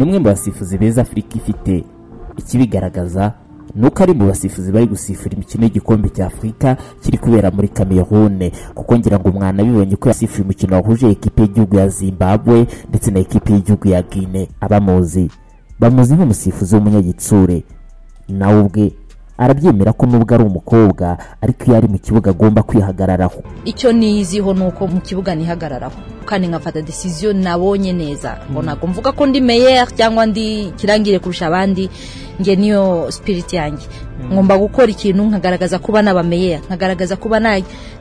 ni umwe mu basifuzi beza afurika ifite. Ikibigaragaza ni uko ari mu basifuzi bari gusifura imikino y'igikombe cya afurika kiri kubera muri kamerune kuko ngira ngo umwana abibonye ko yasifuye umukino wahuje ekipe y'igihugu ya zimbabwe ndetse na ekipe y'igihugu ya guine abamuzi bamuzi nk'umusifuzi w'umunyagitsure. Nawe ubwe arabyemera ko nubwo ari umukobwa ariko iyo ari mu kibuga agomba kwihagararaho. Icyo niyiziho ni uko mu kibuga nihagararaho. Kandi nkafata desiziyo nabonye neza. Ngo ntabwo mvuga ko ndi meyeri cyangwa ndi kirangire kurusha abandi. Nge niyo sipiriti yanjye ngomba gukora ikintu nkagaragaza kuba naba meyeri nkagaragaza kuba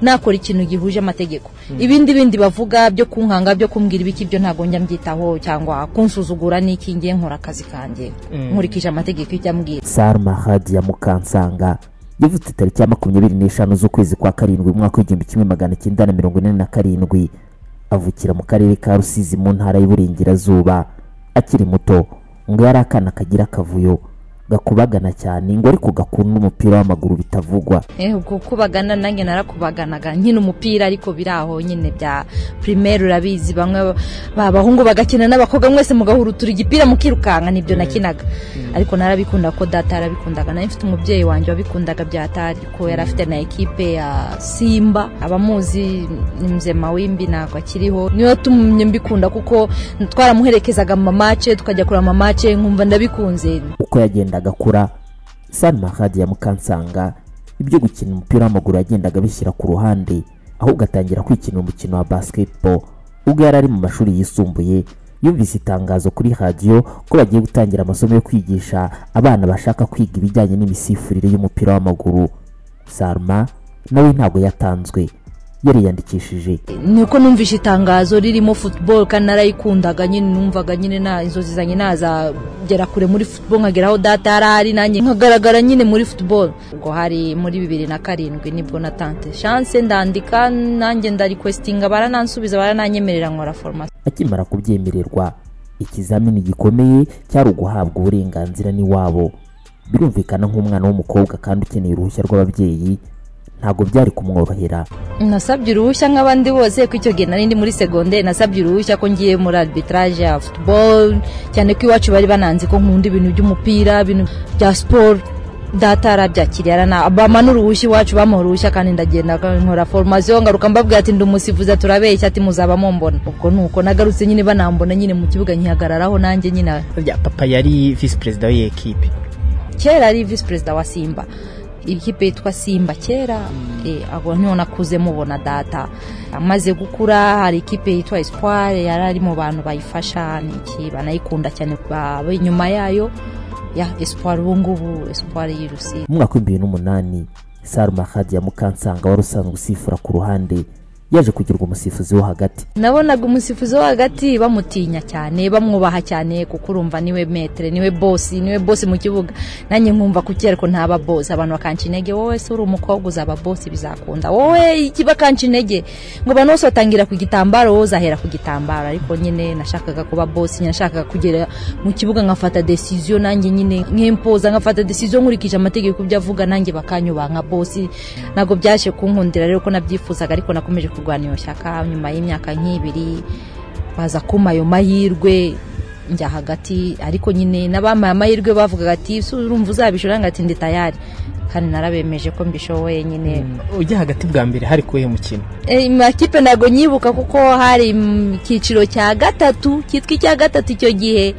nakora ikintu gihuje amategeko. Ibindi bindi bavuga byo kunkanga byo kumbwira ibiki byo ntabwo njya mbyitaho cyangwa kunsuzugura n'iki ngiye nkora akazi kanjye nkurikije amategeko ijya ambwira sarma hadiya mukansanga yavutse tariki ya makumyabiri n'eshanu z'ukwezi kwa karindwi umwaka w'igihumbi kimwe magana cyenda na mirongo ine na karindwi avukira mu karere ka rusizi mu ntara y'uburengerazuba akiri muto ngo yari akana kagira akavuyo gakubagana cyane ngo ariko gakunda umupira w'amaguru bitavugwa. Kubagana nanjye narakubaganaga. Nkina umupira ariko biri aho nyine bya pirimeri urabizi. Bamwe bahungu bagakina n'abakobwa mwese mugahurutura igipira mukirukanka ni byo nakinaga. Ariko narabikunda ko data yarabikundaga nari mfite umubyeyi wanjye wabikundaga byatari ko yari afite na ekipe ya simba. Abamuzi ni mzema wimbi ntabwo akiriho. Niyo tumye mbikunda kuko twaramuherekezaga mu mamace tukajya kureba amamace nkumva ndabikunze. Uko yagendaga. Akura Salma Hadi ya Mukansanga ibyo gukina umupira w'amaguru yagendaga bishyira ku ruhande ahubwo atangira kwikinira umukino wa basketball. Ubwo yari ari mu mashuri yisumbuye yumvise itangazo kuri radiyo ko bagiye gutangira amasomo yo kwigisha abana bashaka kwiga ibijyanye n'imisifurire y'umupira w'amaguru. Salma nawe ntabwo yatanzwe. Yariyandikishije ni uko numvishe itangazo ririmo futuboro kandi narayikundaga nyine numvaga nyine na inzozi zanjye nazagera kure muri futuboro nkagera aho data yari ari nanjye nkagaragara nyine muri futuboro ubwo hari muri bibiri na karindwi ni bwo natanze shanse ndandika nanjye ndarikwesitinga baranansubiza barananyemerera nkora foromasi akimara kubyemererwa ikizamini gikomeye cyari uguhabwa uburenganzira n'iwabo birumvikana nk'umwana w'umukobwa kandi ukeneye uruhushya rw'ababyeyi ntabwo byari kumworohera. Nasabye uruhushya nk'abandi bose ko icyo gihe nari ndi muri segonderi nasabye uruhushya ko ngiye muri arbitrage ya futuboro cyane ko iwacu bari bananze ko nkunda ibintu by'umupira ibintu bya siporo data arabyakiriye bama n'uruhushya iwacu bamuha uruhushya kandi ndagenda nkora foromasiyo ngaruka mbabwira ati ndi umusifuza turabeshya ati muzaba mumbona. Ubwo ni uko nagarutse nyine banambona nyine mu kibuga nkihagararaho nanjye nyine. Papa yari visi perezida w'iyi ekipe kera ari visi perezida wa simba. Ikipe yitwa simba kera abo ni ho nakuze mubona data. Amaze gukura hari ikipe yitwa espoire yari ari mu bantu bayifasha banayikunda cyane inyuma yayo. Ya espoire ubu ngubu espoire y'irusi mu mwaka w'ibihumbi bibiri n'umunani saruma hadi ya mukansanga wari usanzwe usifura ku ruhande. Yaje kugirwa umusifuzi wo hagati. Nabonaga umusifuzi wo hagati bamutinya cyane bamwubaha cyane kuko urumva ni we metere ni we bosi ni we bosi mu kibuga. Nanjye nkumva kuki ariko ntaba bosi abantu bakanca intege wowe se uri umukobwa uzaba bosi bizakunda. Wowe iki bakanca intege? Ngo abantu bose batangira ku gitambaro wowe uzahera ku gitambaro. Ariko nyine nashakaga kuba bosi nashakaga kugera mu kibuga nkafata desiziyo nanjye nyine nkempoza nkafata desiziyo nkurikije amategeko ibyo avuga nanjye bakanyubaha nka bosi ntabwo byaje kunkundira rero ko nabyifuzaga ariko nakomeje kurwanya iyo shyaka nyuma y'imyaka nk'ibiri baza kuma ayo mahirwe njya hagati ariko nyine n'abamaye amahirwe bavugaga ati urumva uzabishora? Ati ndi tayari. Kandi narabemeje ko mbishoboye nyine. Ujya hagati bwa mbere hari kuwuhe mukino makipe ntabwo nyibuka kuko hari icyiciro cya gatatu cyitwa icya gatatu icyo gihe.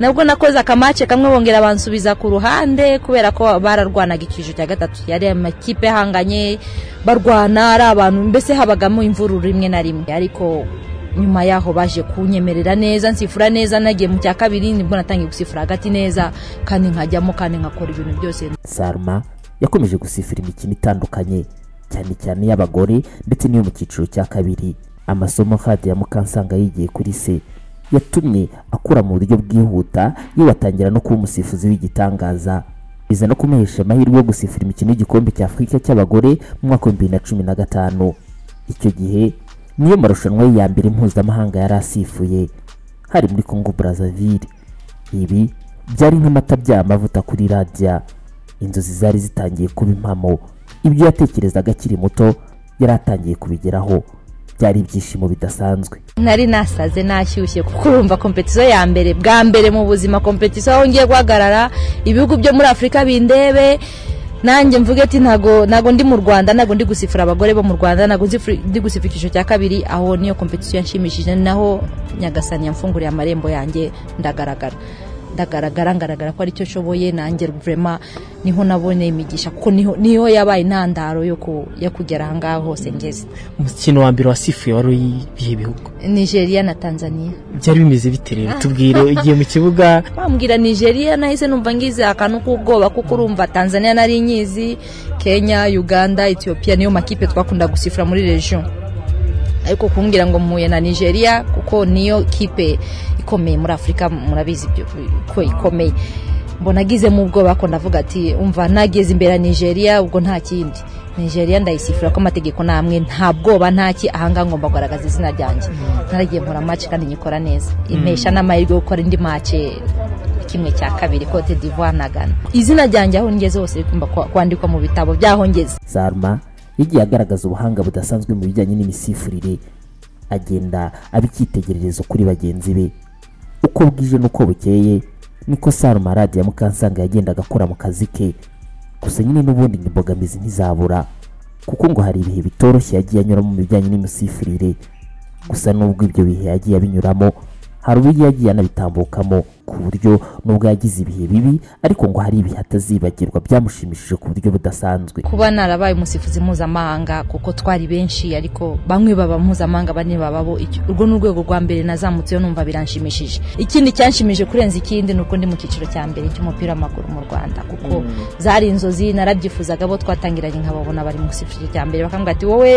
Nabwo nakoze akamace kamwe bongera bansubiza ku ruhande kubera ko bararwanaga icyiciro cya gatatu yari amakipe ahanganye barwana ari abantu mbese habagamo imvururu rimwe na rimwe. Ariko nyuma yaho baje kunyemerera neza nsifura neza nagiye mu cya kabiri ni bwo natangiye gusifura hagati neza kandi nkajyamo kandi nkakora ibintu byose. Sarma yakomeje gusifura imikino itandukanye cyane cyane iy'abagore ndetse n'iyo mu cyiciro cya kabiri. Amasomo hadi ya mukansanga yigiye kuri se yatumye akura mu buryo bwihuta yibatangira no kuba umusifuzi w'igitangaza. Biza no kumuhesha amahirwe yo gusifura imikino y'igikombe cya afurika cy'abagore mu mwaka wa bibiri na cumi na gatanu. Icyo gihe niyo marushanwa ye ya mbere mpuzamahanga yari asifuye. Hari muri congo brazzaville. Ibi byari nk'amata by'amavuta kuri radiya inzozi zari zitangiye kuba impamo. Ibyo yatekerezaga akiri muto yari atangiye kubigeraho. Byari ibyishimo bidasanzwe. Nari nasaze nashyushye kuko urumva kompetisiyo ya mbere. Bwa mbere mu buzima kompetisiyo aho ngiye guhagarara ibihugu byo muri afurika bindebe. Nanjye mvuge ati ntago ntago ndi mu rwanda ntago ndi gusifura abagore bo mu rwanda ntago ndi gusifura icyiciro cya kabiri. Aho niyo kompetisiyo yanshimishije naho nyagasani yamfunguriye amarembo yanjye ndagaragara. Ndagaragara ngaragara ko ari cyo nshoboye nanjye vrema ni ho naboneye imigisha kuko ni ho yabaye intandaro yo ku- yo kugera aha ngaha hose ngeze. Umukino wa mbere wasifuye wari uw'ibihe bihugu? Nigeria na tanzania. Byari bimeze bite rero? Tubwire ugiye mu kibuga. Bambwira nigeria nahise numva ngize akantu k'ubwoba kuko urumva tanzania nari nyizi kenya uganda ethiopia niyo makipe twakunda gusifura muri region. Ariko kumbwira ngo mpuye na nigeria kuko niyo kipe ikomeye muri afurika murabizi ko ikomeye. Mbona agizemo ubwoba ko ndavuga ati umva nageze imbere ya nigeria ubwo nta kindi. Nigeria ndayisifura ko amategeko namwe nta bwoba ntaki ahangaha ngomba kugaragaza izina ryanjye. Naragiye nkora match kandi nyikora neza. Impesha n'amahirwe yo gukora indi match kimwe cya kabiri cote d'ivoire na ghana. Izina ryanjye aho ngeze hose rigomba kwa- kwandikwa mu bitabo by'aho ngeze. Salma. Yagiye agaragaza ubuhanga budasanzwe mu bijyanye n'imisifurire agenda aba icyitegererezo kuri bagenzi be. Uko bwije n'uko bukeye niko radiyo ya Mukansanga yagendaga akora mu kazi ke. Gusa nyine n'ubundi imbogamizi ntizabura kuko ngo hari ibihe bitoroshye yagiye anyuramo mu bijyanye n'imisifurire gusa nubwo ibyo bihe yagiye abinyuramo hari uburyo yagiye anabitambukamo. Ku buryo nubwo yagize ibihe bibi ariko ngo hari ibihe atazibagirwa byamushimishije ku buryo budasanzwe. Kuba narabaye umusifuzi mpuzamahanga kuko twari benshi ariko bamwe baba mpuzamahanga bane baba bo icyo- urwo ni urwego rwa mbere nazamutseyo numva biranshimishije. Ikindi cyanshimije kurenza ikindi ni uko ndi mu cyiciro cya mbere cy'umupira w'amaguru mu rwanda. Kuko zari inzozi narabyifuzaga bo twatangiranye nkababona bari mu cyiciro cya mbere. Bakambwira ati wowe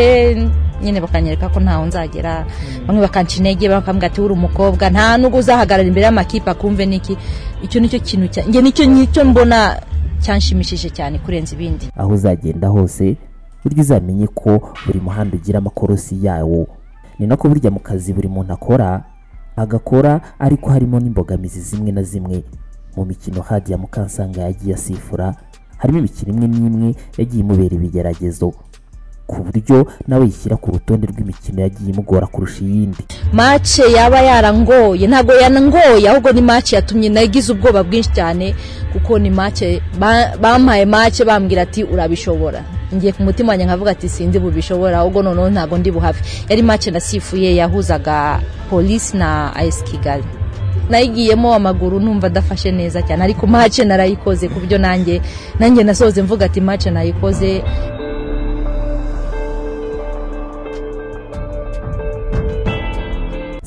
nyine bakanyereka ko ntaho nzagera. Bamwe bakanca intege bakambwira ati uri umukobwa nta nubwo uzahagarara imbere y'amakipe akumve niki? Icyo ni cyo kintu njye ni cyo ni cyo mbona cyanshimishije cyane kurenza ibindi. Aho uzagenda hose burya uzamenye ko buri muhanda ugira amakorosi yawo. Ni nako burya mu kazi buri muntu akora agakora ariko harimo n'imbogamizi zimwe na zimwe. Mu mikino hadi ya mukansanga yagiye asifura harimo imikino imwe n'imwe yagiye imubera ibigeragezo. Ku buryo nawe yishyira ku rutonde rw'imikino yagiye imugora kurusha iyindi. Mace yaba yarangoye ntabwo yanangoye ahubwo ni mace yatumye nagize ubwoba bwinshi cyane kuko ni mace ba- bampaye mace bambwira ati urabishobora. Ngiye ku mutima wanjye nkavuga ati sindi bubishobora. Ahubwo noneho ntabwo ndi buhafi. Yari mace nasifuye yahuzaga polisi na ayesi kigali. Nayigiyemo amaguru numva adafashe neza cyane. Ariko mace narayikoze ku buryo nanjye nanjye nasoze mvuga ati mace nayikoze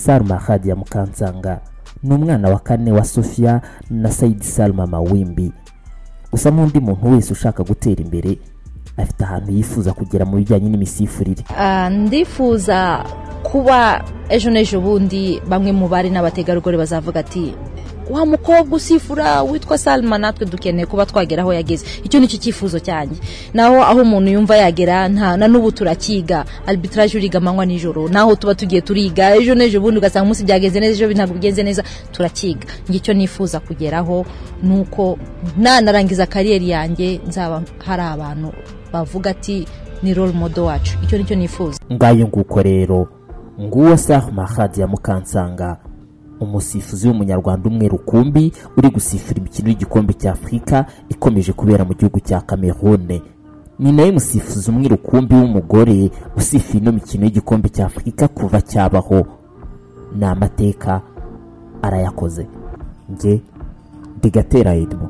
Salma Khadi ya Mukansanga. Ni umwana wa kane wa Sofia na Said Salma Mawimbi. Gusa n'undi muntu wese ushaka gutera imbere afite ahantu yifuza kugera mu bijyanye n'imisifurire Ah, ndifuza kuba ejo n'ejo bundi bamwe mu bari n'abategarugori bazavuga ati wa mukobwa usifura witwa salma natwe dukeneye kuba twagera aho yageze. Icyo ni cyo cyifuzo cyanjye? Naho aho umuntu yumva yagera nta na n'ubu turakiga. Arbitrage uriga amanywa nijoro. Naho tuba tugiye turiga ejo n'ejo bundi ugasanga umunsi byagenze neza ejo ntabwo bigenze neza turakiga. Ngicyo nifuza kugeraho ni uko nanarangiza kariyeri yanjye nzaba hari abantu bavuga ati ni role model wacu. Icyo ni cyo nifuza. Ngayo nguko rero nguwo Salma Khadi ya Mukansanga. Umusifuzi w'umunyarwanda umwe rukumbi uri gusifura imikino y'igikombe cya afurika ikomeje kubera mu gihugu cya cameroon ni nawe musifuzi umwe rukumbi w'umugore usifira ino mikino y'igikombe cya afurika kuva cyabaho. Ni amateka arayakoze. Njye ndigatera edmo